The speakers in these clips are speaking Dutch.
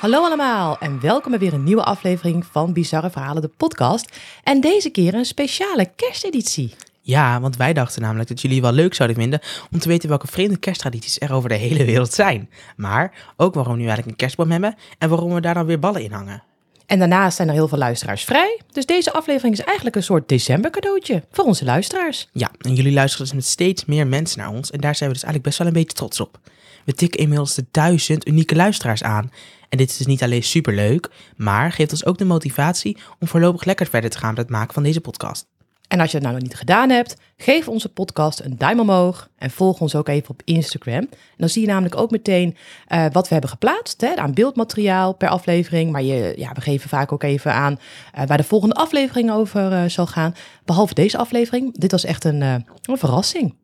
Hallo allemaal en welkom bij weer een nieuwe aflevering van Bizarre Verhalen, de podcast. En deze keer een speciale kersteditie. Ja, want wij dachten namelijk dat jullie wel leuk zouden vinden om te weten welke vreemde kersttradities er over de hele wereld zijn. Maar ook waarom we nu eigenlijk een kerstboom hebben en waarom we daar dan weer ballen in hangen. En daarnaast zijn er heel veel luisteraars vrij. Dus deze aflevering is eigenlijk een soort december cadeautje voor onze luisteraars. Ja, en jullie luisteren dus met steeds meer mensen naar ons en daar zijn we dus eigenlijk best wel een beetje trots op. We tikken inmiddels de duizend unieke luisteraars aan. En dit is dus niet alleen superleuk, maar geeft ons ook de motivatie om voorlopig lekker verder te gaan met het maken van deze podcast. En als je het nou nog niet gedaan hebt, geef onze podcast een duim omhoog en volg ons ook even op Instagram. Dan zie je namelijk ook meteen eh, wat we hebben geplaatst hè, aan beeldmateriaal per aflevering. Maar je, ja, we geven vaak ook even aan eh, waar de volgende aflevering over eh, zal gaan. Behalve deze aflevering. Dit was echt een, een verrassing.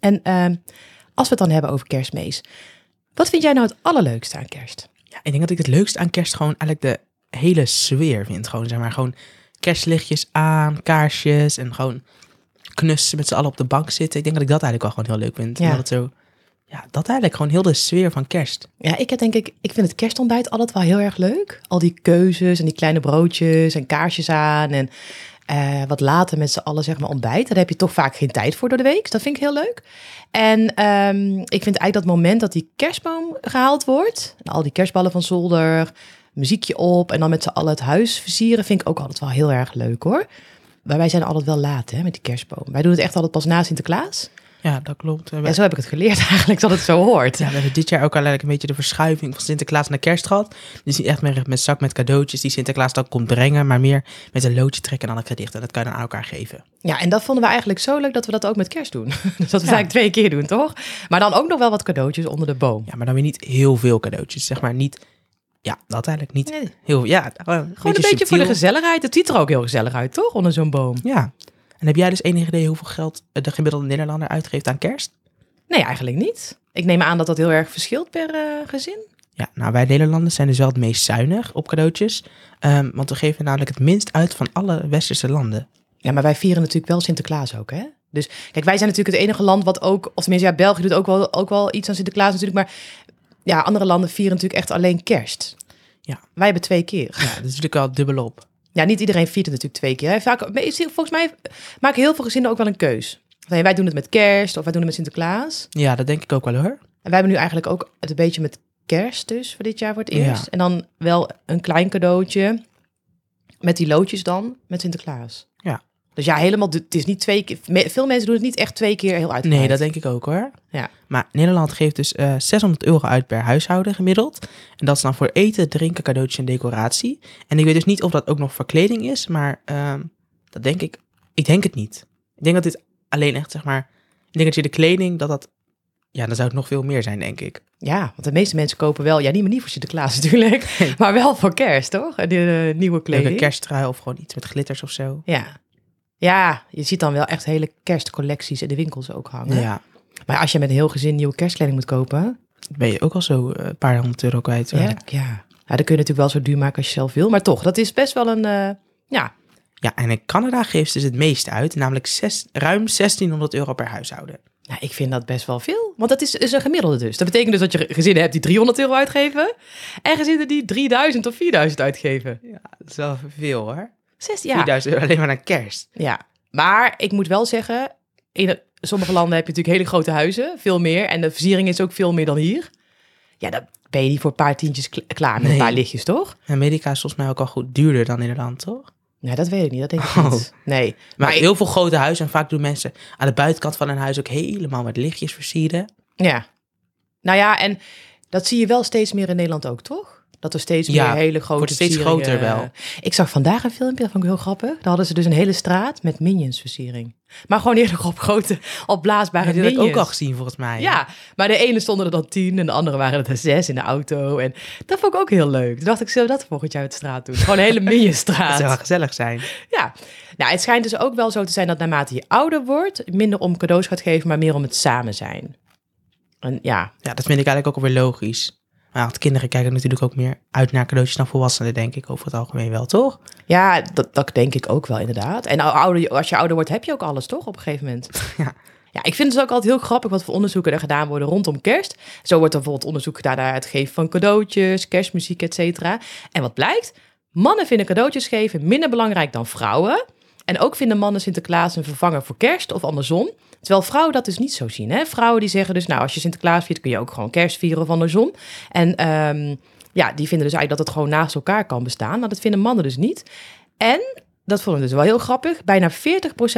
En als we het dan hebben over kerstmees. Wat vind jij nou het allerleukste aan kerst? Ik denk dat ik het leukste aan kerst gewoon eigenlijk de hele sfeer vind. Gewoon, zeg maar, gewoon kerstlichtjes aan, kaarsjes en gewoon knussen met z'n allen op de bank zitten. Ik denk dat ik dat eigenlijk wel gewoon heel leuk vind. Ja. Omdat het zo, ja, dat eigenlijk gewoon heel de sfeer van kerst. Ja, ik heb denk ik, ik vind het kerstontbijt altijd wel heel erg leuk. Al die keuzes en die kleine broodjes en kaarsjes aan en eh, wat later met z'n allen zeg maar ontbijt. Daar heb je toch vaak geen tijd voor door de week. Dus dat vind ik heel leuk. En ehm, ik vind eigenlijk dat moment dat die kerstboom gehaald wordt. Al die kerstballen van zolder, muziekje op en dan met z'n allen het huis versieren. Vind ik ook altijd wel heel erg leuk hoor. Maar wij zijn altijd wel laat hè, met die kerstboom. Wij doen het echt altijd pas na Sinterklaas. Ja, dat klopt. En zo heb ik het geleerd eigenlijk, dat het zo hoort. ja, we hebben dit jaar ook al eigenlijk een beetje de verschuiving van Sinterklaas naar kerst gehad. Dus niet echt meer met zak met cadeautjes die Sinterklaas dan komt brengen, maar meer met een loodje trekken en dan een gedicht. En dat kan je dan aan elkaar geven. Ja, en dat vonden we eigenlijk zo leuk dat we dat ook met kerst doen. dus dat we Ja. eigenlijk twee keer doen, toch? Maar dan ook nog wel wat cadeautjes onder de boom. Ja, maar dan weer niet heel veel cadeautjes. Zeg maar niet, ja, dat eigenlijk niet Nee, heel, ja. Gewoon een Gewoon een beetje voor de gezelligheid. Het ziet er ook heel gezellig uit, toch? Onder zo'n boom. Ja. En heb jij dus enig idee hoeveel geld eh, de gemiddelde Nederlander uitgeeft aan kerst? Nee, eigenlijk niet. Ik neem aan dat dat heel erg verschilt per eh, gezin. Ja, nou wij Nederlanders zijn dus wel het meest zuinig op cadeautjes. Ehm, want we geven namelijk het minst uit van alle westerse landen. Ja, maar wij vieren natuurlijk wel Sinterklaas ook, hè? Dus kijk, wij zijn natuurlijk het enige land wat ook, of tenminste, ja, België doet ook wel, ook wel iets aan Sinterklaas natuurlijk, maar ja, andere landen vieren natuurlijk echt alleen kerst. Ja. Wij hebben twee keer. Ja, dat is natuurlijk wel dubbelop. Ja, niet iedereen viert het natuurlijk twee keer. Hè. Vaak, volgens mij maken heel veel gezinnen ook wel een keus. Wij doen het met kerst of wij doen het met Sinterklaas. Ja, dat denk ik ook wel hoor. En wij hebben nu eigenlijk ook het een beetje met kerst dus voor dit jaar voor het eerst. Ja. En dan wel een klein cadeautje met die loodjes dan met Sinterklaas. Ja. Dus ja, helemaal, het is niet twee keer. Veel mensen doen het niet echt twee keer heel uitgebreid. Nee, dat denk ik ook hoor. Ja. Maar Nederland geeft dus eh 600 euro uit per huishouden gemiddeld. En dat is dan voor eten, drinken, cadeautjes en decoratie. En ik weet dus niet of dat ook nog voor kleding is, maar ehm, dat denk ik. Ik denk het niet. Ik denk dat dit alleen echt, zeg maar. Ik denk dat je de kleding, dat dat. Ja, dan zou het nog veel meer zijn, denk ik. Ja, want de meeste mensen kopen wel, ja, niet, maar niet voor Sinterklaas natuurlijk, maar wel voor kerst, toch? De eh, nieuwe kleding. Leuke kersttrui of gewoon iets met glitters of zo. Ja. Ja, je ziet dan wel echt hele kerstcollecties in de winkels ook hangen. Ja, Maar als je met een heel gezin nieuwe kerstkleding moet kopen, ben je ook al zo eh, een paar honderd euro kwijt. ja, ja. ja, dan kun je natuurlijk wel zo duur maken als je zelf wil. Maar toch, dat is best wel een, eh, ja, Ja, en in Canada geeft ze dus het meeste uit, namelijk zes, ruim 1600 euro per huishouden. nou, ik vind dat best wel veel. Want dat is, is een gemiddelde dus. Dat betekent dus dat je gezinnen hebt die 300 euro uitgeven en gezinnen die 3000 of 4000 uitgeven. Ja, dat is wel veel hoor. Zes, ja. 4000 euro alleen maar naar kerst. Ja, maar ik moet wel zeggen, in sommige landen heb je natuurlijk hele grote huizen, veel meer. En de versiering is ook veel meer dan hier. Ja, dan ben je niet voor een paar tientjes kl- klaar met een paar lichtjes, toch? Amerika is volgens mij ook al goed duurder dan Nederland, toch? Nee, dat weet ik niet. Dat denk ik Oh. niet. Nee. Maar, Maar ik- heel veel grote huizen en vaak doen mensen aan de buitenkant van een huis ook helemaal met lichtjes versieren. Ja. Nou ja, en dat zie je wel steeds meer in Nederland ook, toch? Dat er steeds Ja, meer hele grote wordt steeds versieringen- groter wel. Ik zag vandaag een filmpje, dat vond ik heel grappig. Daar hadden ze dus een hele straat met minions versiering. Maar gewoon eerder op grote, opblaasbare Heb je dat ook al gezien volgens mij? Ja, maar de ene stonden er dan tien en de andere waren er zes in de auto. En dat vond ik ook heel leuk. Toen dacht ik, zullen we dat volgend jaar uit de straat doen? Gewoon een hele Dat zou wel minionstraat. gezellig zijn. Ja, nou, het schijnt dus ook wel zo te zijn dat naarmate je ouder wordt, minder om cadeaus gaat geven, maar meer om het samen zijn. En ja, Ja, dat vind ik eigenlijk ook alweer logisch. Maar want kinderen kijken natuurlijk ook meer uit naar cadeautjes dan volwassenen, denk ik, over het algemeen wel, toch? ja dat, dat denk ik ook wel inderdaad. En ouder, als je ouder wordt, heb je ook alles toch op een gegeven moment. Ja. Ja, ik vind het ook altijd heel grappig wat voor onderzoeken er gedaan worden rondom kerst. Zo wordt er bijvoorbeeld onderzoek gedaan naar het geven van cadeautjes, kerstmuziek, et cetera. En wat blijkt? Mannen vinden cadeautjes geven minder belangrijk dan vrouwen. En ook vinden mannen Sinterklaas een vervanger voor kerst of andersom. Terwijl vrouwen dat dus niet zo zien. Hè? Vrouwen die zeggen dus, nou, als je Sinterklaas viert, kun je ook gewoon kerst vieren of andersom. En ehm, ja, die vinden dus eigenlijk dat het gewoon naast elkaar kan bestaan. Maar dat vinden mannen dus niet. En, dat vond ik dus wel heel grappig, bijna 40%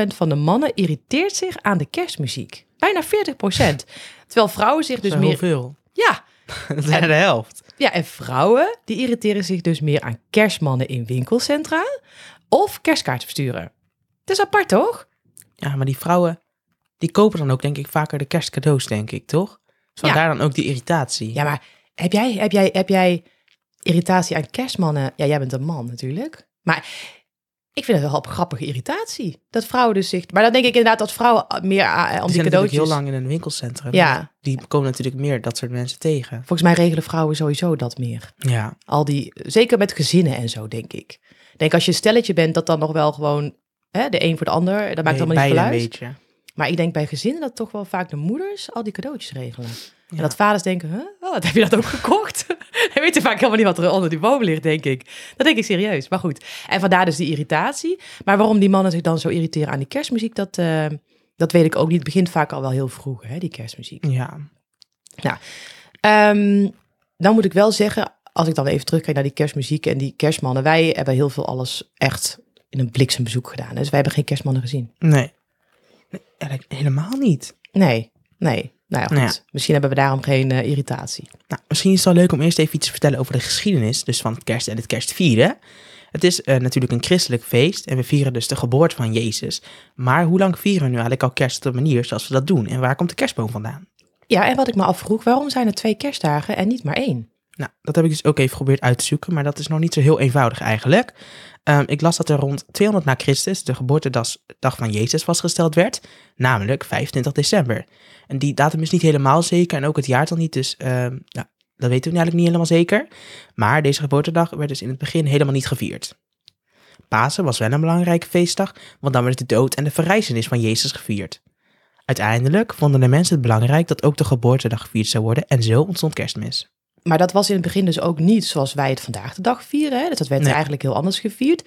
van de mannen irriteert zich aan de kerstmuziek. Bijna 40%. Terwijl vrouwen zich dus meer... veel. Ja, Dat is de helft. ja, en vrouwen die irriteren zich dus meer aan kerstmannen in winkelcentra of kerstkaarten versturen. Het is apart, toch? Ja, maar die vrouwen, die kopen dan ook denk ik vaker de kerstcadeaus, denk ik, toch? Dus vandaar dan ook die irritatie. Ja, maar heb jij, heb jij, heb jij irritatie aan kerstmannen? Ja, jij bent een man natuurlijk. Maar ik vind het wel een grappige irritatie. Dat vrouwen dus zich... Maar dan denk ik inderdaad dat vrouwen meer aan, om die die cadeautjes... heel lang in een winkelcentrum. Ja. Die komen natuurlijk meer dat soort mensen tegen. Volgens mij regelen vrouwen sowieso dat meer. Ja, Al die, zeker met gezinnen en zo, denk ik. Denk als je een stelletje bent, dat dan nog wel gewoon hè, de een voor de ander. Dat maakt allemaal niet veel een uit. beetje. Maar ik denk bij gezinnen dat toch wel vaak de moeders al die cadeautjes regelen. En dat vaders denken, huh? Oh, wat heb je dat ook gekocht? Hij weet vaak helemaal niet wat er onder die boom ligt, denk ik. Dat denk ik serieus, maar goed. En vandaar dus die irritatie. Maar waarom die mannen zich dan zo irriteren aan die kerstmuziek, dat, eh, dat weet ik ook niet. Het begint vaak al wel heel vroeg, hè, die kerstmuziek. Ja, Ehm, dan moet ik wel zeggen, als ik dan even terugkijk naar die kerstmuziek en die kerstmannen. Wij hebben heel veel alles echt in een bliksembezoek gedaan. Dus wij hebben geen kerstmannen gezien. nee. Helemaal niet. Nee, nee. Nou ja, goed. Nou ja. Misschien hebben we daarom geen eh, irritatie. Nou, misschien is het wel leuk om eerst even iets te vertellen over de geschiedenis dus van het kerst en het kerstvieren. Het is eh, natuurlijk een christelijk feest en we vieren dus de geboorte van Jezus. Maar hoe lang vieren we nu eigenlijk al kerst op de manier zoals we dat doen? En waar komt de kerstboom vandaan? Ja, en wat ik me afvroeg, waarom zijn er twee kerstdagen en niet maar één? Nou, dat heb ik dus ook even geprobeerd uit te zoeken, maar dat is nog niet zo heel eenvoudig eigenlijk. Ehm, ik las dat er rond 200 na Christus de geboortedag van Jezus vastgesteld werd, namelijk 25 december. En die datum is niet helemaal zeker en ook het jaartal niet, dus ehm, dat weten we eigenlijk niet helemaal zeker. Maar deze geboortedag werd dus in het begin helemaal niet gevierd. Pasen was wel een belangrijke feestdag, want dan werd de dood en de verrijzenis van Jezus gevierd. Uiteindelijk vonden de mensen het belangrijk dat ook de geboortedag gevierd zou worden en zo ontstond kerstmis. Maar dat was in het begin dus ook niet zoals wij het vandaag de dag vieren. Hè? Dus dat werd Nee. eigenlijk heel anders gevierd.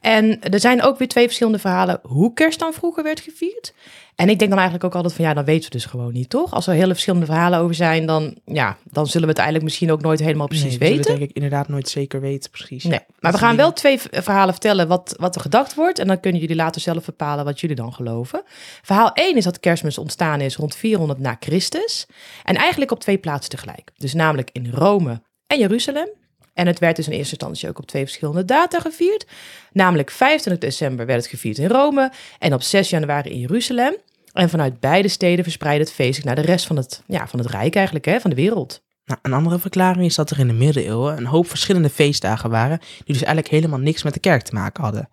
En er zijn ook weer twee verschillende verhalen hoe kerst dan vroeger werd gevierd. En ik denk dan eigenlijk ook altijd van ja, dan weten we dus gewoon niet, toch? Als er hele verschillende verhalen over zijn, dan, ja, dan zullen we het eigenlijk misschien ook nooit helemaal precies Nee, we weten. het denk ik inderdaad nooit zeker weten, precies. Nee, maar we gaan wel twee verhalen vertellen wat, wat er gedacht wordt. En dan kunnen jullie later zelf bepalen wat jullie dan geloven. Verhaal 1 is dat kerstmis ontstaan is rond 400 na Christus. En eigenlijk op twee plaatsen tegelijk. Dus namelijk in Rome en Jeruzalem. En het werd dus in eerste instantie ook op twee verschillende data gevierd. Namelijk 25 december werd het gevierd in Rome en op 6 januari in Jeruzalem. En vanuit beide steden verspreidde het feest zich naar de rest van het, ja, van het rijk eigenlijk, hè, van de wereld. Nou, een andere verklaring is dat er in de middeleeuwen een hoop verschillende feestdagen waren, die dus eigenlijk helemaal niks met de kerk te maken hadden.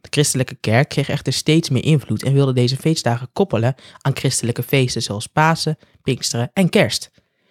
De christelijke kerk kreeg echter steeds meer invloed en wilde deze feestdagen koppelen aan christelijke feesten zoals Pasen, Pinksteren en Kerst.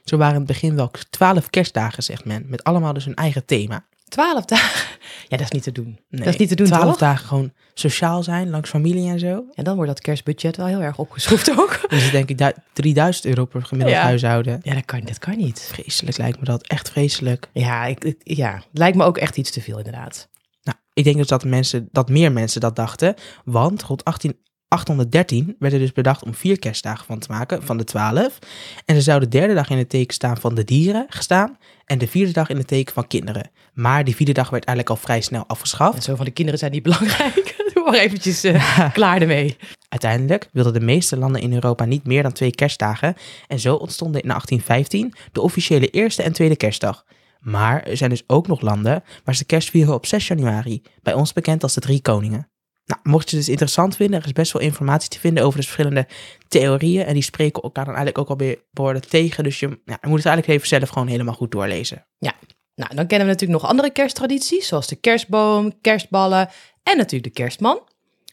Zo waren in het begin wel twaalf kerstdagen, zegt men, met allemaal dus hun eigen thema. 12 dagen. Ja, dat is niet te doen. Nee, dat is niet te doen, Twaalf dagen gewoon sociaal zijn, langs familie en zo. En dan wordt dat kerstbudget wel heel erg opgeschroefd ook. Dus denk ik du- 3000 euro per gemiddeld Ja. huishouden. Ja, dat kan, dat kan niet. Vreselijk lijkt me dat, echt vreselijk. Ja, ik, ik- ja, het lijkt me ook echt iets te veel inderdaad. Nou, ik denk dus dat, mensen, dat meer mensen dat dachten. Want rond 18, 813 werd er dus bedacht om vier kerstdagen van te maken, van de twaalf. En ze zou de derde dag in het teken staan van de dieren gestaan. En de vierde dag in het teken van kinderen. Maar die vierde dag werd eigenlijk al vrij snel En afgeschaft. zo van de kinderen zijn niet belangrijk. Doe maar eventjes eh, klaar ermee. Uiteindelijk wilden de meeste landen in Europa niet meer dan twee kerstdagen. En zo ontstonden in 1815 de officiële eerste en tweede kerstdag. Maar er zijn dus ook nog landen waar ze kerst vieren op 6 januari. Bij ons bekend als de Drie Koningen. Nou, mocht je het dus interessant vinden, er is best wel informatie te vinden over de verschillende theorieën. En die spreken elkaar dan eigenlijk ook alweer behoorlijk tegen. Dus je, ja, je moet het eigenlijk even zelf gewoon helemaal goed doorlezen. Nou, dan kennen we natuurlijk nog andere kersttradities, zoals de kerstboom, kerstballen en natuurlijk de kerstman.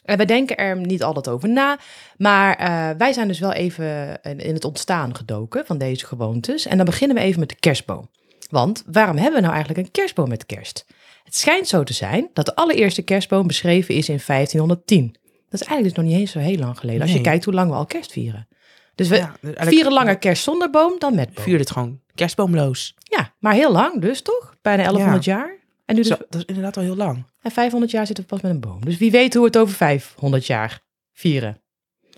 En we denken er niet altijd over na, maar eh, wij zijn dus wel even in het ontstaan gedoken van deze gewoontes. En dan beginnen we even met de kerstboom. Want waarom hebben we nou eigenlijk een kerstboom met kerst? Het schijnt zo te zijn dat de allereerste kerstboom beschreven is in 1510. Dat is eigenlijk dus nog niet eens zo heel lang geleden. Als je kijkt hoe lang we al kerst vieren. Dus we Ja, dus vieren langer kerst zonder boom dan met boom. Vier het gewoon kerstboomloos. Ja, maar heel lang dus toch? Bijna 1100 jaar. En nu dus, Zo, dat is inderdaad al heel lang. en 500 jaar zitten we pas met een boom. Dus wie weet hoe we het over 500 jaar vieren.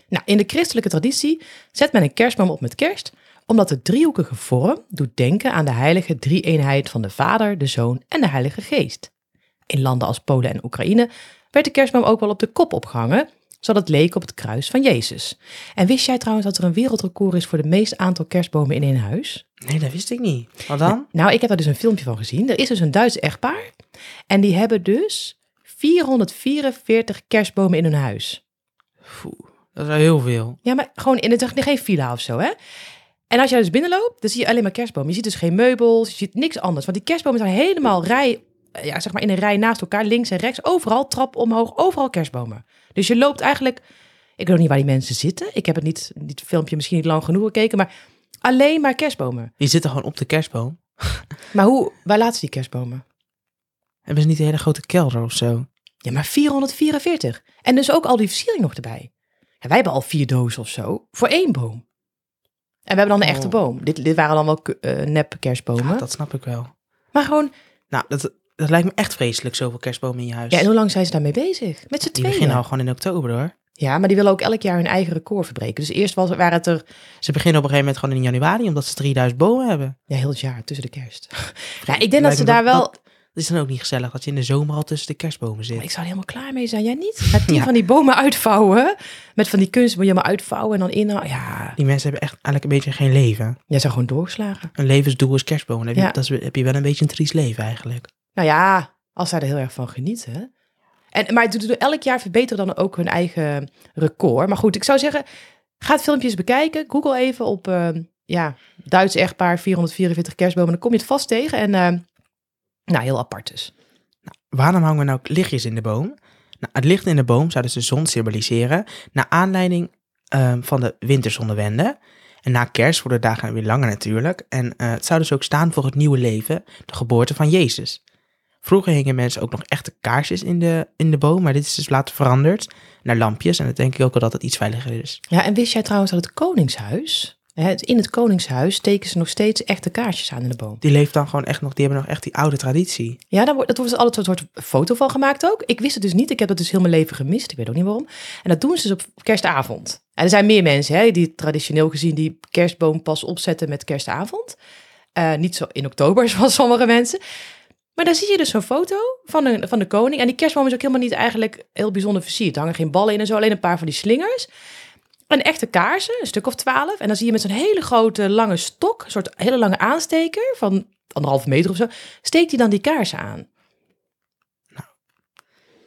Nou, in de christelijke traditie zet men een kerstboom op met kerst, omdat de driehoekige vorm doet denken aan de heilige drie-eenheid van de Vader, de Zoon en de Heilige Geest. In landen als Polen en Oekraïne werd de kerstboom ook wel op de kop opgehangen, zodat het leek op het kruis van Jezus. En wist jij trouwens dat er een wereldrecord is voor de meest aantal kerstbomen in één huis? Nee, dat wist ik niet. Wat dan? Nou, ik heb daar dus een filmpje van gezien. Er is dus een Duits echtpaar. En die hebben dus 444 kerstbomen in hun huis. Dat is wel heel veel. Ja, maar gewoon in het geen villa of zo, hè? En als jij dus binnenloopt, dan zie je alleen maar kerstbomen. Je ziet dus geen meubels, je ziet niks anders. Want die kerstbomen zijn helemaal rij, eh, ja, zeg maar in een rij naast elkaar, links en rechts. Overal, trap omhoog, overal kerstbomen. Dus je loopt eigenlijk... Ik weet ook niet waar die mensen zitten. Ik heb het niet, dit filmpje misschien niet lang genoeg gekeken, maar alleen maar kerstbomen. Die zitten gewoon op de kerstboom. Maar hoe, waar laten ze die kerstbomen? Hebben ze niet een hele grote kelder of zo? Ja, maar 444. En dus ook al die versiering nog erbij. Ja, wij hebben al vier dozen of zo voor één boom. En we hebben dan een echte Oh. boom. Dit, dit waren dan wel eh, nep kerstbomen. Ja, dat snap ik wel. Maar gewoon, Nou, dat, dat lijkt me echt vreselijk, zoveel kerstbomen in je huis. ja, en hoe lang zijn ze daarmee bezig? Met z'n die tweeën. beginnen al gewoon in oktober hoor. Ja, maar die willen ook elk jaar hun eigen record verbreken. Dus eerst was, waren het er Ze beginnen op een gegeven moment gewoon in januari, omdat ze 3000 bomen hebben. ja, heel het jaar tussen de kerst. ja, ik denk dat ze daar wel... Dat is dan ook niet gezellig, dat je in de zomer al tussen de kerstbomen zit. Maar ik zou er helemaal klaar mee zijn. Jij niet? Met Ja. van die bomen uitvouwen. Met van die kunst moet je maar uitvouwen en dan in. Ja, Die mensen hebben echt eigenlijk een beetje geen leven. jij zou gewoon doorgeslagen. Een levensdoel is kerstbomen. Heb je, Ja. dat is, heb je wel een beetje een triest leven eigenlijk. Nou ja, als zij er heel erg van genieten. En, maar elk jaar verbeteren dan ook hun eigen record. Maar goed, ik zou zeggen, ga het filmpje eens bekijken. Google even op eh, ja, Duits echtpaar 444 kerstbomen. Dan kom je het vast tegen. En eh, nou, heel apart dus. Waarom hangen we nou lichtjes in de boom? Nou, het licht in de boom zou dus de zon symboliseren, naar aanleiding ehm, van de winterzonnewende. En na kerst worden de dagen weer langer natuurlijk. En eh, het zou dus ook staan voor het nieuwe leven, de geboorte van Jezus. Vroeger hingen mensen ook nog echte kaarsjes in de, in de boom, maar dit is dus later veranderd naar lampjes. En dat denk ik ook wel dat het iets veiliger is. Ja, en wist jij trouwens dat het Koningshuis, in het Koningshuis steken ze nog steeds echte kaarsjes aan in de boom. Die leeft dan gewoon echt nog, die hebben nog echt die oude traditie. Ja, daar wordt, dat wordt dus altijd een soort foto van gemaakt ook. Ik wist het dus niet. Ik heb dat dus heel mijn leven gemist. Ik weet ook niet waarom. En dat doen ze dus op kerstavond. En er zijn meer mensen hè, die traditioneel gezien die kerstboom pas opzetten met kerstavond. Eh, niet zo in oktober zoals sommige mensen. Maar dan zie je dus zo'n foto van de, van de koning. En die kerstboom is ook helemaal niet eigenlijk heel bijzonder versierd. Er hangen geen ballen in en zo, alleen een paar van die slingers. En echte kaarsen, een stuk of twaalf. En dan zie je met zo'n hele grote lange stok, een soort hele lange aansteker van anderhalve meter of zo, steekt hij dan die kaarsen aan.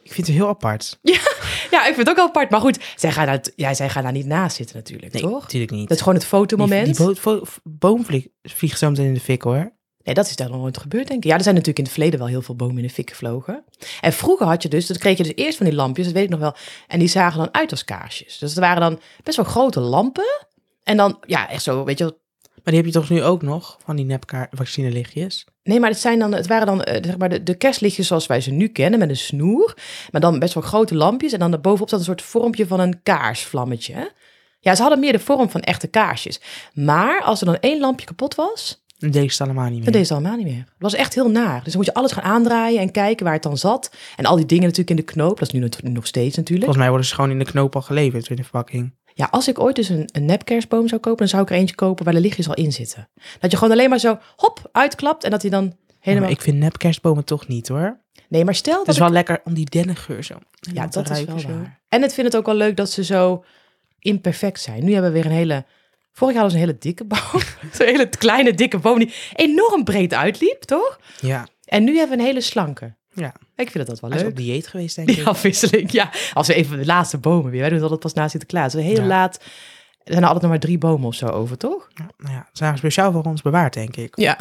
Ik vind het heel apart. Ja, ik vind het ook wel apart. Maar goed, zij gaan daar, ja, zij gaan daar niet naast zitten natuurlijk, Nee, toch? natuurlijk niet. Dat is gewoon het fotomoment. Die, die bo- boom vliegt zo meteen in de fik hoor. Nee, dat is daar nog nooit gebeurd, denk ik. Ja, er zijn natuurlijk in het verleden wel heel veel bomen in de fik gevlogen. En vroeger had je dus, dat kreeg je dus eerst van die lampjes, dat weet ik nog wel. En die zagen dan uit als kaarsjes. Dus het waren dan best wel grote lampen. En dan, ja, echt zo, weet je wel. Maar die heb je toch nu ook nog, van die nepkaart vaccinelichtjes? Nee, maar het, zijn dan, het waren dan eh, zeg maar de, de kerstlichtjes zoals wij ze nu kennen, met een snoer. Maar dan best wel grote lampjes. En dan bovenop zat een soort vormpje van een kaarsvlammetje. Ja, ze hadden meer de vorm van echte kaarsjes. Maar als er dan één lampje kapot was, Dan deed het allemaal niet meer. Dat deed ze allemaal niet meer. Het was echt heel naar. Dus dan moet je alles gaan aandraaien en kijken waar het dan zat. En al die dingen natuurlijk in de knoop. Dat is nu nog steeds natuurlijk. Volgens mij worden ze gewoon in de knoop al geleverd in de verpakking. Ja, als ik ooit dus een, een nepkerstboom zou kopen, dan zou ik er eentje kopen waar de lichtjes al in zitten. Dat je gewoon alleen maar zo hop uitklapt en dat hij dan helemaal... ik vind nepkerstbomen toch niet hoor. Nee, maar stel Het dat is wel lekker om die dennengeur zo. Ja, dat is wel zo. waar. En ik vind het ook wel leuk dat ze zo imperfect zijn. Nu hebben we weer een hele... Vorig jaar ze een hele dikke boom. Zo'n hele kleine, dikke boom die enorm breed uitliep, toch? Ja, En nu hebben we een hele slanke. ja. Ik vind dat wel Hij is leuk. op dieet geweest denk Die ik. afwisseling, ja. Als we even de laatste bomen weer. Wij doen altijd pas na Sinterklaas. We heel Ja. laat. Er zijn er altijd nog maar drie bomen of zo over, toch? Ja, nou ja, ze zijn speciaal voor ons bewaard denk ik. Ja.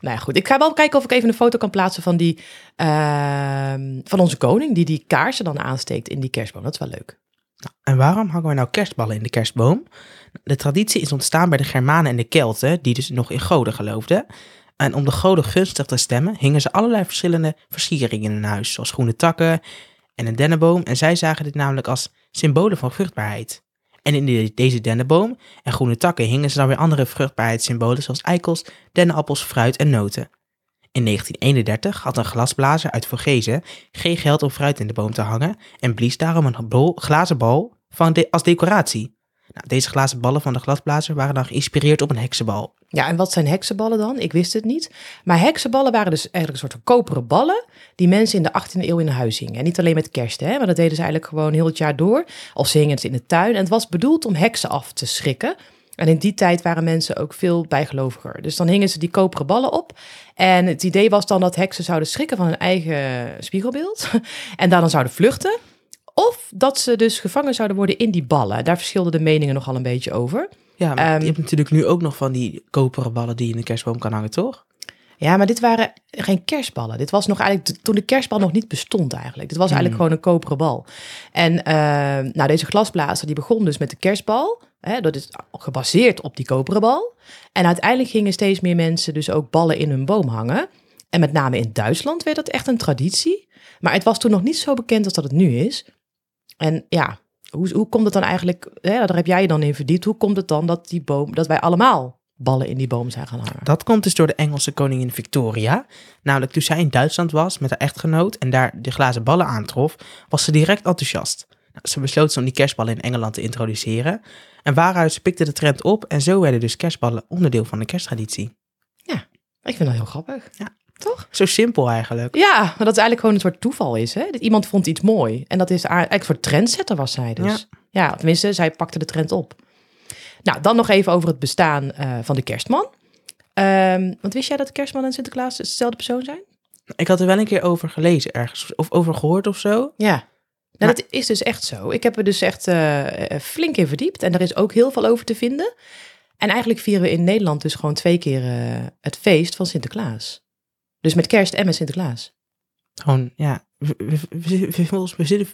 Nou ja, goed. Ik ga wel kijken of ik even een foto kan plaatsen van die ehm, van onze koning die die kaarsen dan aansteekt in die kerstboom. Dat is wel leuk. En waarom hangen we nou kerstballen in de kerstboom? De traditie is ontstaan bij de Germanen en de Kelten, die dus nog in goden geloofden. En om de goden gunstig te stemmen, hingen ze allerlei verschillende versieringen in hun huis, zoals groene takken en een dennenboom. En zij zagen dit namelijk als symbolen van vruchtbaarheid. En in de- deze dennenboom en groene takken hingen ze dan weer andere vruchtbaarheidssymbolen zoals eikels, dennenappels, fruit en noten. In 1931 had een glasblazer uit Vogezen geen geld om fruit in de boom te hangen en blies daarom een bol, glazen bal van als decoratie. Nou, deze glazen ballen van de glasblazer waren dan geïnspireerd op een heksenbal. Ja, en wat zijn heksenballen dan? Ik wist het niet. Maar heksenballen waren dus eigenlijk een soort van koperen ballen die mensen in de 18e eeuw in huis hingen. En niet alleen met kerst, hè, maar dat deden ze eigenlijk gewoon heel het jaar door. Of ze hingen het in de tuin. En het was bedoeld om heksen af te schrikken. En in die tijd waren mensen ook veel bijgeloviger. Dus dan hingen ze die koperen ballen op. En het idee was dan dat heksen zouden schrikken van hun eigen spiegelbeeld. En daar dan zouden vluchten. Of dat ze dus gevangen zouden worden in die ballen. Daar verschilden de meningen nogal een beetje over. Ja, maar Ehm, je hebt natuurlijk nu ook nog van die koperen ballen die je in de kerstboom kan hangen, toch? Ja, maar dit waren geen kerstballen. Dit was nog eigenlijk toen de kerstbal nog niet bestond eigenlijk. Dit was eigenlijk gewoon een koperen bal. En eh, nou, deze glasblazer die begon dus met de kerstbal. Hè, dat is gebaseerd op die koperen bal. En uiteindelijk gingen steeds meer mensen dus ook ballen in hun boom hangen. En met name in Duitsland werd dat echt een traditie. Maar het was toen nog niet zo bekend als dat het nu is. En ja, hoe, hoe komt het dan eigenlijk, hè, daar heb jij je dan in verdiept. Hoe komt het dan dat, die boom, dat wij allemaal ballen in die boom zijn gaan hangen? Dat komt dus door de Engelse koningin Victoria. Namelijk toen zij in Duitsland was met haar echtgenoot en daar de glazen ballen aantrof, was ze direct enthousiast. Nou, ze besloot ze om die kerstballen in Engeland te introduceren. En waaruit pikte de trend op en zo werden dus kerstballen onderdeel van de kersttraditie. Ik vind dat heel grappig. Ja. Toch? Zo simpel eigenlijk. Ja, maar dat is eigenlijk gewoon een soort toeval is. Hè? Dat iemand vond iets mooi. En dat is eigenlijk een soort trendsetter was zij dus. Ja. tenminste, zij pakte de trend op. Nou, dan nog even over het bestaan eh, van de kerstman. Ehm, want wist jij dat de kerstman en Sinterklaas dezelfde persoon zijn? Ik had er wel een keer over gelezen ergens, of over gehoord of zo. Ja. Nou, Maar- dat is dus echt zo. Ik heb er dus echt eh, flink in verdiept. En er is ook heel veel over te vinden. En eigenlijk vieren we in Nederland dus gewoon twee keer eh, het feest van Sinterklaas. Dus met kerst en met Sinterklaas. Gewoon, ja,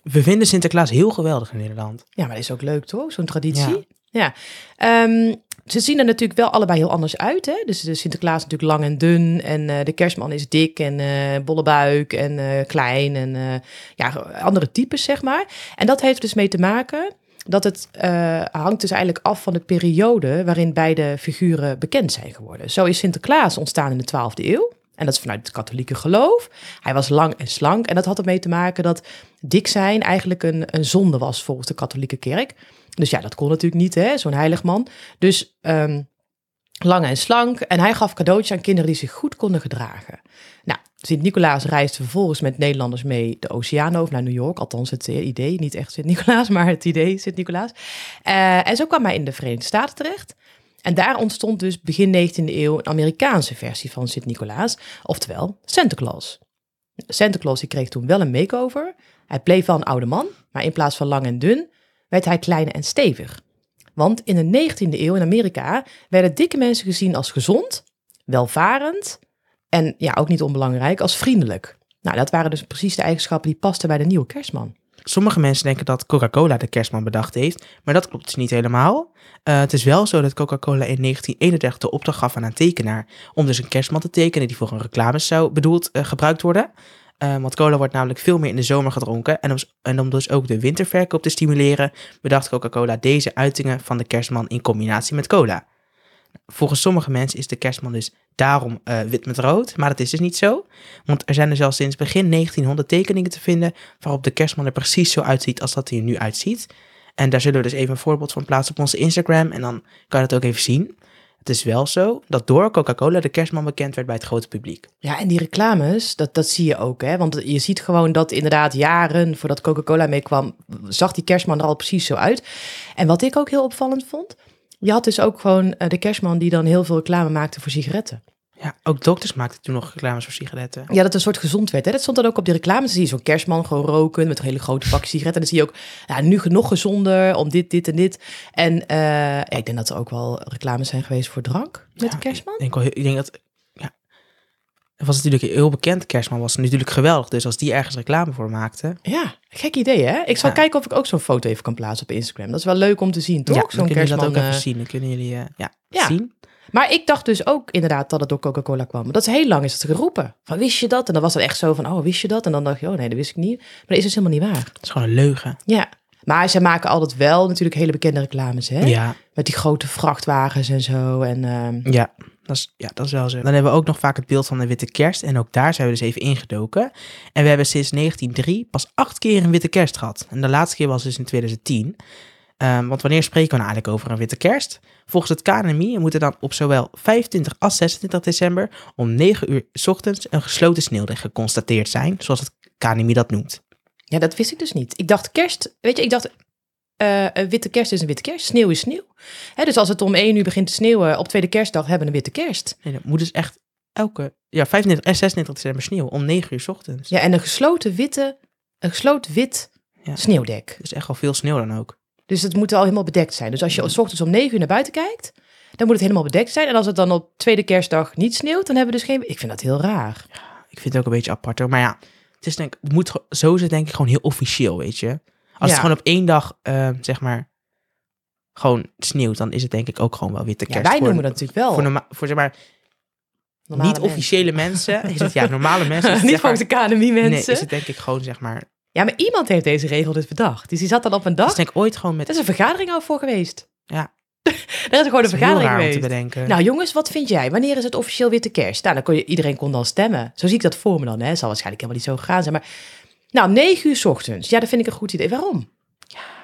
we vinden Sinterklaas heel geweldig in Nederland. Ja, maar dat is ook leuk toch? Zo'n traditie. Ja. Ehm, ze zien er natuurlijk wel allebei heel anders uit. Hè? Dus de Sinterklaas is natuurlijk lang en dun. En eh, de kerstman is dik en eh, bolle buik en eh, klein. En ja, andere types, zeg maar. En dat heeft dus mee te maken dat het hangt dus eigenlijk af van de periode waarin beide figuren bekend zijn geworden. Zo is Sinterklaas ontstaan in de 12e eeuw. En dat is vanuit het katholieke geloof. Hij was lang en slank. En dat had ermee te maken dat dik zijn eigenlijk een zonde was volgens de katholieke kerk. Dus ja, dat kon natuurlijk niet, hè, zo'n heilig man. Dus ehm, lang en slank. En hij gaf cadeautjes aan kinderen die zich goed konden gedragen. Nou, Sint-Nicolaas reisde vervolgens met Nederlanders mee de oceaan over naar New York. Althans, het idee, niet echt Sint-Nicolaas, maar het idee Sint-Nicolaas. Eh, en zo kwam hij in de Verenigde Staten terecht. En daar ontstond dus begin 19e eeuw een Amerikaanse versie van Sint-Nicolaas, oftewel Santa Claus. Santa Claus die kreeg toen wel een makeover. Hij bleef wel een oude man, maar in plaats van lang en dun werd hij klein en stevig. Want in de 19e eeuw in Amerika werden dikke mensen gezien als gezond, welvarend en ja, ook niet onbelangrijk, als vriendelijk. Nou, dat waren dus precies de eigenschappen die pasten bij de nieuwe kerstman. Sommige mensen denken dat Coca-Cola de kerstman bedacht heeft, maar dat klopt dus niet helemaal. Eh, het is wel zo dat Coca-Cola in 1931 de opdracht gaf aan een tekenaar om dus een kerstman te tekenen die voor een reclame zou bedoeld eh, gebruikt worden. Eh, want cola wordt namelijk veel meer in de zomer gedronken. En om, en om dus ook de winterverkoop te stimuleren, bedacht Coca-Cola deze uitingen van de kerstman in combinatie met cola. Volgens sommige mensen is de kerstman dus daarom eh, wit met rood, maar dat is dus niet zo. Want er zijn dus al sinds begin 1900 tekeningen te vinden waarop de kerstman er precies zo uitziet als dat hij er nu uitziet. En daar zullen we dus even een voorbeeld van plaatsen op onze Instagram en dan kan je dat ook even zien. Het is wel zo dat door Coca-Cola de kerstman bekend werd bij het grote publiek. Ja, en die reclames, dat, dat zie je ook. Hè? Want je ziet gewoon dat inderdaad jaren voordat Coca-Cola meekwam, zag die kerstman er al precies zo uit. En wat ik ook heel opvallend vond, je had dus ook gewoon eh, de kerstman die dan heel veel reclame maakte voor sigaretten. Ja, ook dokters maakten toen nog reclames voor sigaretten. Ja, dat een soort gezond werd. Hè? Dat stond dan ook op die reclames. Dan zie je zo'n kerstman gewoon roken met een hele grote pak sigaretten. En dan zie je ook, ja, nu nog gezonder om dit, dit en dit. En eh, ja, ik denk dat er ook wel reclames zijn geweest voor drank met Ja, de kerstman. Ik denk, wel, ik denk dat, ja, het was natuurlijk heel bekend kerstman, was natuurlijk geweldig. Dus als die ergens reclame voor maakte, Ja, gek idee hè? Ik zal Ja. kijken of ik ook zo'n foto even kan plaatsen op Instagram. Dat is wel leuk om te zien, toch? ja, zo'n jullie dat kerstman. ook even eh, zien. Dan kunnen jullie eh, ja. zien. Maar ik dacht dus ook inderdaad dat het door Coca-Cola kwam. Dat is heel lang is het geroepen. Van wist je dat? En dan was het echt zo van, oh wist je dat? En dan dacht je, oh nee, dat wist ik niet. Maar dat is dus helemaal niet waar. Het is gewoon een leugen. Ja. Maar ze maken altijd wel natuurlijk hele bekende reclames, hè? Ja, Met die grote vrachtwagens en zo. En ehm, ja. Dat is, ja, dat is wel zo. Dan hebben we ook nog vaak het beeld van de witte kerst. En ook daar zijn we dus even ingedoken. En we hebben sinds 1903 pas acht keer een witte kerst gehad. En de laatste keer was dus in 2010. Ehm, want wanneer spreken we nou eigenlijk over een witte kerst? Volgens het KNMI moet er dan op zowel 25 als 26 december om 9 uur 's ochtends een gesloten sneeuwdek geconstateerd zijn, zoals het KNMI dat noemt. ja, dat wist ik dus niet. Ik dacht kerst, weet je, ik dacht eh, een witte kerst is een witte kerst. Sneeuw is sneeuw. Hè, dus als het om één uur begint te sneeuwen op tweede kerstdag, hebben we een witte kerst. Nee, dat moet dus echt elke, ja, 25 en 26 december sneeuw om 9 uur 's ochtends. Ja, en een gesloten witte, een gesloten wit Ja. sneeuwdek. Is echt al veel sneeuw dan ook. Dus het moet al helemaal bedekt zijn. Dus als je s ochtends om negen uur naar buiten kijkt, dan moet het helemaal bedekt zijn. En als het dan op tweede kerstdag niet sneeuwt, dan hebben we dus geen... Ik vind dat heel raar. Ik vind het ook een beetje apart hoor. Maar ja, het, is denk, het moet zo is het denk ik gewoon heel officieel, weet je. Als Ja. het gewoon op één dag, eh, zeg maar, gewoon sneeuwt, dan is het denk ik ook gewoon wel witte Ja, kerst. wij Voor- noemen dat natuurlijk wel. Voor, norma- voor zeg maar, normale niet officiële mensen. is het, ja, normale mensen. niet zeg maar- volgens de KNMI mensen. Nee, is het denk ik gewoon, zeg maar... Ja, maar iemand heeft deze regel dus bedacht. Dus die zat dan op een Dat dag. is denk ik ooit gewoon met... Er is een vergadering al voor geweest. Ja. Daar is gewoon een dat is vergadering om te geweest. bedenken. Nou jongens, wat vind jij? Wanneer is het officieel witte kerst? Nou, dan kon je, iedereen kon dan stemmen. Zo zie ik dat voor me dan. Hè. Het zal waarschijnlijk helemaal niet zo gegaan zijn. Maar nou, 9 uur 's ochtends. Ja, dat vind ik een goed idee. Waarom?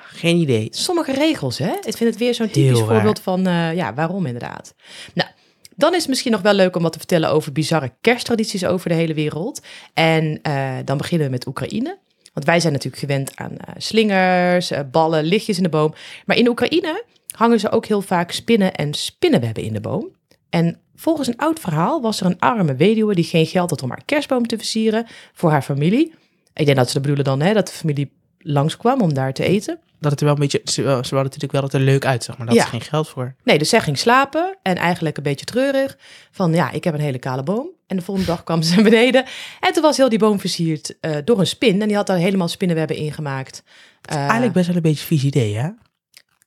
Geen idee. Sommige regels, hè? Ik vind het weer zo'n typisch voorbeeld van, eh, ja, waarom inderdaad. Nou, dan is het misschien nog wel leuk om wat te vertellen over bizarre kersttradities over de hele wereld. En eh, dan beginnen we met Oekraïne. Want wij zijn natuurlijk gewend aan eh, slingers, eh, ballen, lichtjes in de boom. Maar in Oekraïne hangen ze ook heel vaak spinnen en spinnenwebben in de boom. En volgens een oud verhaal was er een arme weduwe die geen geld had om haar kerstboom te versieren voor haar familie. Ik denk dat ze dat bedoelen dan, hè, dat de familie langskwam om daar te eten. Dat het er wel een beetje... Ze, hadden natuurlijk wel dat het er leuk uitzag, maar dat Ja. geen geld voor. Nee, dus zij ging slapen en eigenlijk een beetje treurig. Van ja, ik heb een hele kale boom. En de volgende dag kwam ze naar beneden. En toen was heel die boom versierd eh, door een spin. En die had daar helemaal spinnenwebben in gemaakt. Eh, Eigenlijk best wel een beetje vies idee, hè?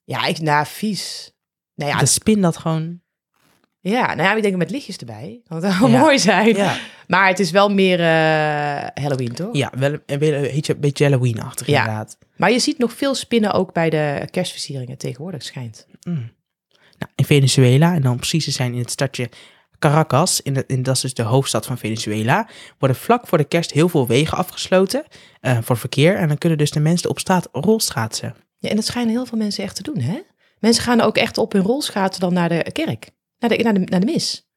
Ja, ik, nou, vies. Nou ja, de spin dat gewoon... ja, nou ja, ik denk met lichtjes erbij. Dat zou Ja. mooi zijn. Ja, Maar het is wel meer eh, Halloween, toch? ja wel een, beetje, een beetje Halloween-achtig Ja. inderdaad. Maar je ziet nog veel spinnen ook bij de kerstversieringen tegenwoordig, schijnt. Mm. Nou, in Venezuela, en dan precies te zijn in het stadje Caracas, in de, in, dat is dus de hoofdstad van Venezuela, worden vlak voor de kerst heel veel wegen afgesloten eh, voor verkeer. En dan kunnen dus de mensen op straat rolschaatsen. Ja, en dat schijnen heel veel mensen echt te doen, hè? Mensen gaan ook echt op hun rolschaatsen dan naar de kerk. Naar de, naar de, naar de mis.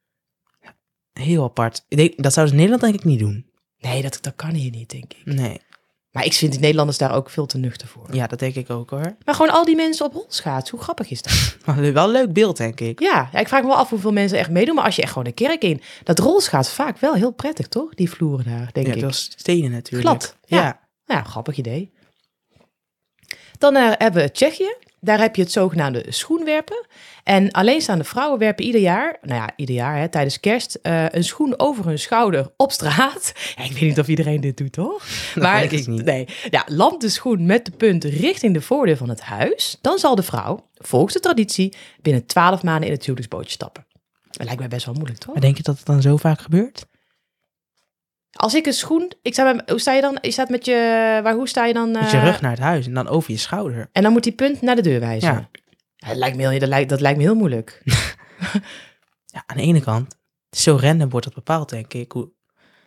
Heel apart. Ik denk, dat zouden ze in Nederland denk ik niet doen. Nee, dat, dat kan hier niet, denk ik. Nee, Maar ik vind die Nederlanders daar ook veel te nuchter voor. ja, dat denk ik ook hoor. Maar gewoon al die mensen op rolschaatsen, hoe grappig is dat? Wel een leuk beeld, denk ik. ja, ja, ik vraag me wel af hoeveel mensen echt meedoen. Maar als je echt gewoon de kerk in... Dat rolschaats vaak wel heel prettig, toch? Die vloeren daar, denk Ja, ik. dat is stenen natuurlijk. Glad, ja. ja. Ja, grappig idee. Dan eh, hebben we Tsjechië. Daar heb je het zogenaamde schoenwerpen. En alleenstaande vrouwen werpen ieder jaar, nou ja, ieder jaar hè, tijdens kerst, eh, een schoen over hun schouder op straat. Ja, ik weet niet of iedereen dit doet, toch? Ik niet. Nee, ja, land de schoen met de punt richting de voordeur van het huis. Dan zal de vrouw, volgens de traditie, binnen twaalf maanden in het huwelijksbootje stappen. Dat lijkt mij best wel moeilijk, toch? Maar denk je dat het dan zo vaak gebeurt? Als ik een schoen, ik sta met, hoe sta je dan? Je staat met je, waar, hoe sta je dan? Met je eh, rug naar het huis en dan over je schouder. En dan moet die punt naar de deur wijzen. Ja. Dat, lijkt me heel, dat, lijkt, dat lijkt me heel moeilijk. Ja, aan de ene kant, zo random wordt dat bepaald, denk ik. Hoe,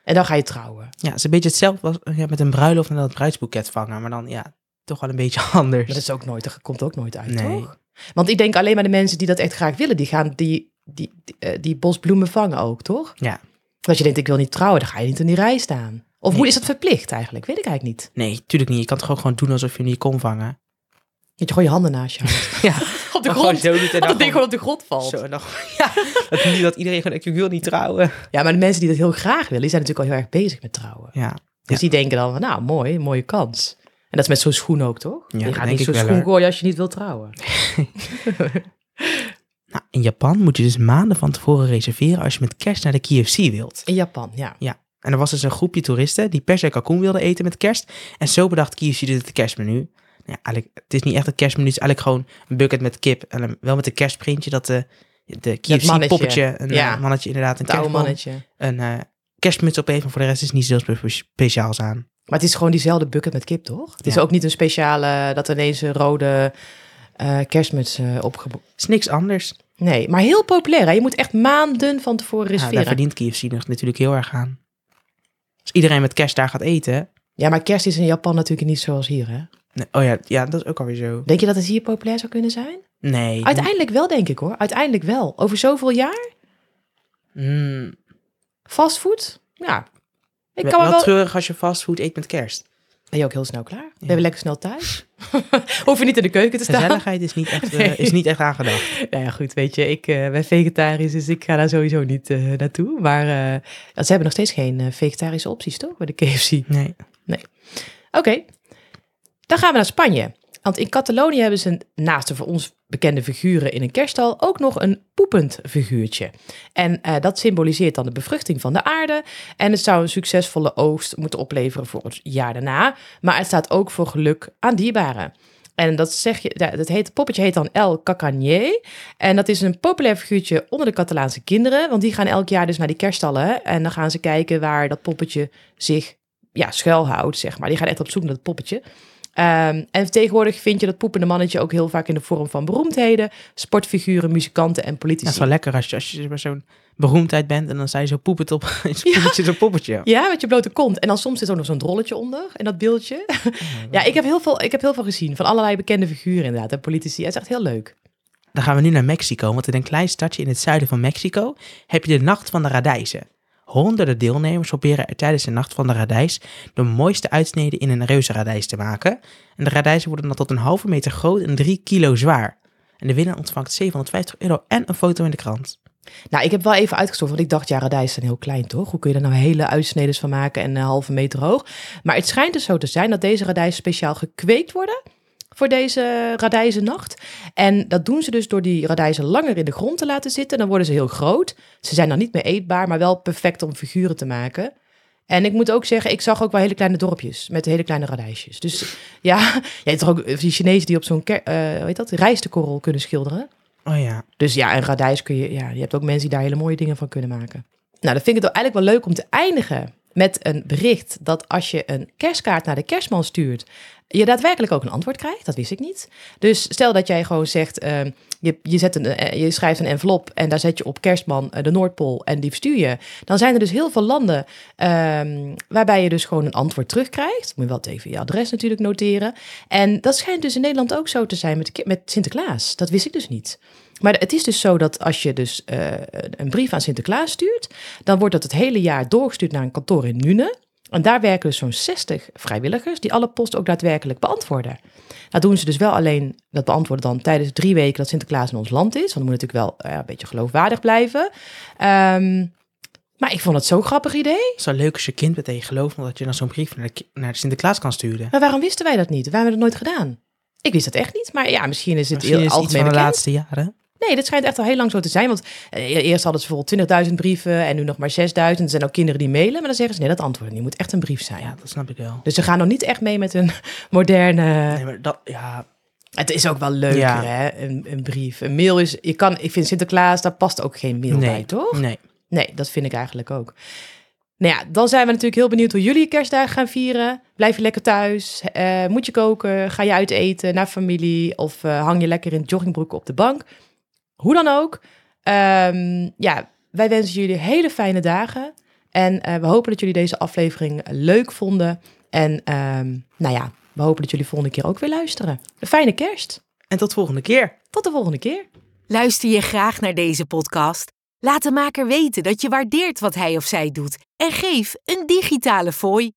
En dan ga je trouwen. ja, het is een beetje hetzelfde als ja, met een bruiloft en dan het bruidsboeket vangen. Maar dan, ja, toch wel een beetje anders. Dat is ook nooit, dat komt ook nooit uit, Nee. toch? Want ik denk alleen maar de mensen die dat echt graag willen, die gaan die, die, die, eh, die bosbloemen vangen ook, toch? Ja. Als je denkt, ik wil niet trouwen, dan ga je niet in die rij staan. Of Nee. moet, is dat verplicht eigenlijk? Weet ik eigenlijk niet. Nee, tuurlijk niet. Je kan het gewoon, gewoon doen alsof je niet kon vangen. Dat je gewoon je handen naast je. Ja, op de grond. zo en Dat ding gewoon- op de grond valt. Zo, dan, ja, dat niet dat iedereen gewoon denkt, ik wil niet trouwen. Ja, maar de mensen die dat heel graag willen, die zijn natuurlijk al heel erg bezig met trouwen. Ja, Dus Ja. die denken dan, van, nou mooi, mooie kans. En dat is met zo'n schoen ook, toch? Ja, je gaat denk niet ik zo'n schoen gooien als je niet wilt trouwen. In Japan moet je dus maanden van tevoren reserveren als je met kerst naar de KFC wilt. In Japan, ja. Ja, en er was dus een groepje toeristen die per se kalkoen wilden eten met kerst. En zo bedacht KFC dus het kerstmenu. Nou Ja, eigenlijk, het is niet echt een kerstmenu, het is eigenlijk gewoon een bucket met kip. En wel met een kerstprintje dat de de KFC mannetje. poppetje, een Ja. eh, mannetje inderdaad, een oude mannetje. een eh, kerstmuts op heeft, maar voor de rest is niet zo spe- speciaals aan. Maar het is gewoon diezelfde bucket met kip, toch? Het is Ja. ook niet een speciale, dat ineens een rode eh, kerstmuts eh opge... is niks anders. Nee, maar heel populair. Hè? Je moet echt maanden van tevoren Ja, reserveren. daar verdient KFC natuurlijk heel erg aan. Als iedereen met kerst daar gaat eten. Ja, maar kerst is in Japan natuurlijk niet zoals hier, hè? Nee, oh ja, ja, dat is ook alweer zo. Denk je dat het hier populair zou kunnen zijn? Nee. Uiteindelijk wel, denk ik hoor. Uiteindelijk wel. Over zoveel jaar? Mm, Fastfood? Ja. Ik wel, kan me wel... treurig als je fastfood eet met kerst. Ben je ook heel snel klaar? Ben je lekker snel thuis? Hoef je niet in de keuken te staan? Gezelligheid is niet echt, eh, Nee. is niet echt aangedacht. Nou ja, goed, weet je, ik eh, ben vegetarisch, dus ik ga daar sowieso niet eh, naartoe. Maar ze hebben nog steeds geen vegetarische opties, toch? Bij de KFC. Nee. Oké, dan gaan we naar Spanje. Want in Catalonië hebben ze naast de voor ons bekende figuren in een kerststal ook nog een poepend figuurtje. En eh, dat symboliseert dan de bevruchting van de aarde. En het zou een succesvolle oogst moeten opleveren voor het jaar daarna. Maar het staat ook voor geluk aan dierbaren. En dat zeg je, dat heet, het poppetje heet dan El Cacanier. En dat is een populair figuurtje onder de Catalaanse kinderen. Want die gaan elk jaar dus naar die kerststallen. hè. En dan gaan ze kijken waar dat poppetje zich ja, schuilhoudt, zeg maar. Die gaan echt op zoek naar dat poppetje. Ehm, en tegenwoordig vind je dat poepende mannetje ook heel vaak in de vorm van beroemdheden, sportfiguren, muzikanten en Dat politici. is wel lekker als je, als je bij zo'n beroemdheid bent en dan je zo poepend op zo'n poppetje, zo'n poppetje. Ja, met je blote kont. En dan soms zit er ook nog zo'n drolletje onder in dat beeldje. ja, ik heb, heel veel, ik heb heel veel gezien van allerlei bekende figuren inderdaad en politici. Het is echt heel leuk. Dan gaan we nu naar Mexico, want in een klein stadje in het zuiden van Mexico heb je de Nacht van de Radijzen. Honderden deelnemers proberen er tijdens de Nacht van de Radijs de mooiste uitsneden in een reuzenradijs te maken. En de radijzen worden dan tot een halve meter groot en drie kilo zwaar. En de winnaar ontvangt 750 euro en een foto in de krant. Nou, ik heb wel even uitgezocht, want ik dacht, ja, radijs zijn heel klein, toch? Hoe kun je daar nou hele uitsneden van maken en een halve meter hoog? Maar het schijnt dus zo te zijn dat deze radijzen speciaal gekweekt worden voor deze radijzennacht. En dat doen ze dus door die radijzen langer in de grond te laten zitten. Dan worden ze heel groot. Ze zijn dan niet meer eetbaar, maar wel perfect om figuren te maken. En ik moet ook zeggen, ik zag ook wel hele kleine dorpjes met hele kleine radijsjes. Dus ja, je hebt toch ook die Chinezen die op zo'n, ker- eh, hoe heet dat, rijstekorrel kunnen schilderen. Oh ja, Dus ja, een radijs kun je, ja, je hebt ook mensen die daar hele mooie dingen van kunnen maken. Nou, dan vind ik het eigenlijk wel leuk om te eindigen met een bericht dat als je een kerstkaart naar de kerstman stuurt, je daadwerkelijk ook een antwoord krijgt. Dat wist ik niet. Dus stel dat jij gewoon zegt, eh, je, je, zet een, eh, je schrijft een envelop en daar zet je op kerstman eh, de Noordpool en die verstuur je. Dan zijn er dus heel veel landen ehm, waarbij je dus gewoon een antwoord terugkrijgt. Moet je wel even je adres natuurlijk noteren. En dat schijnt dus in Nederland ook zo te zijn met, met Sinterklaas. Dat wist ik dus niet. Maar het is dus zo dat als je dus eh, een brief aan Sinterklaas stuurt, dan wordt dat het hele jaar doorgestuurd naar een kantoor in Nune. En daar werken dus zo'n 60 vrijwilligers die alle post ook daadwerkelijk beantwoorden. Dat doen ze dus wel alleen, dat beantwoorden dan tijdens drie weken dat Sinterklaas in ons land is. Want dan moet natuurlijk wel eh, een beetje geloofwaardig blijven. Ehm, maar ik vond het zo'n grappig idee. het is wel leuk als je kind bent en je gelooft dat je dan zo'n brief naar de, naar de Sinterklaas kan sturen. Maar waarom wisten wij dat niet? Waarom hebben we dat nooit gedaan? Ik wist dat echt niet. Maar ja, misschien is het Misschien heel is het iets algemeen van de bekend. laatste jaren. Nee, dat schijnt echt al heel lang zo te zijn. Want eh, eerst hadden ze bijvoorbeeld 20.000 brieven en nu nog maar 6.000. Er zijn ook kinderen die mailen, maar dan zeggen ze nee, dat antwoord niet. moet echt een brief zijn. Ja, dat snap ik wel. Dus ze gaan nog niet echt mee met een moderne... Nee, maar dat, ja, Het is ook wel leuker, Ja. hè? Een, een brief. Een mail is... Je kan, ik vind Sinterklaas, daar past ook geen mail bij, nee, toch? nee. Nee, dat vind ik eigenlijk ook. Nou ja, dan zijn we natuurlijk heel benieuwd hoe jullie kerstdagen gaan vieren. Blijf je lekker thuis? Eh, moet je koken? Ga je uit eten naar familie? Of eh, hang je lekker in joggingbroek op de bank? Hoe dan ook. Ehm, ja, wij wensen jullie hele fijne dagen. En eh, we hopen dat jullie deze aflevering leuk vonden. En ehm, nou ja, we hopen dat jullie volgende keer ook weer luisteren. Een fijne kerst. En tot volgende keer. Tot de volgende keer. Luister je graag naar deze podcast? Laat de maker weten dat je waardeert wat hij of zij doet en geef een digitale fooi.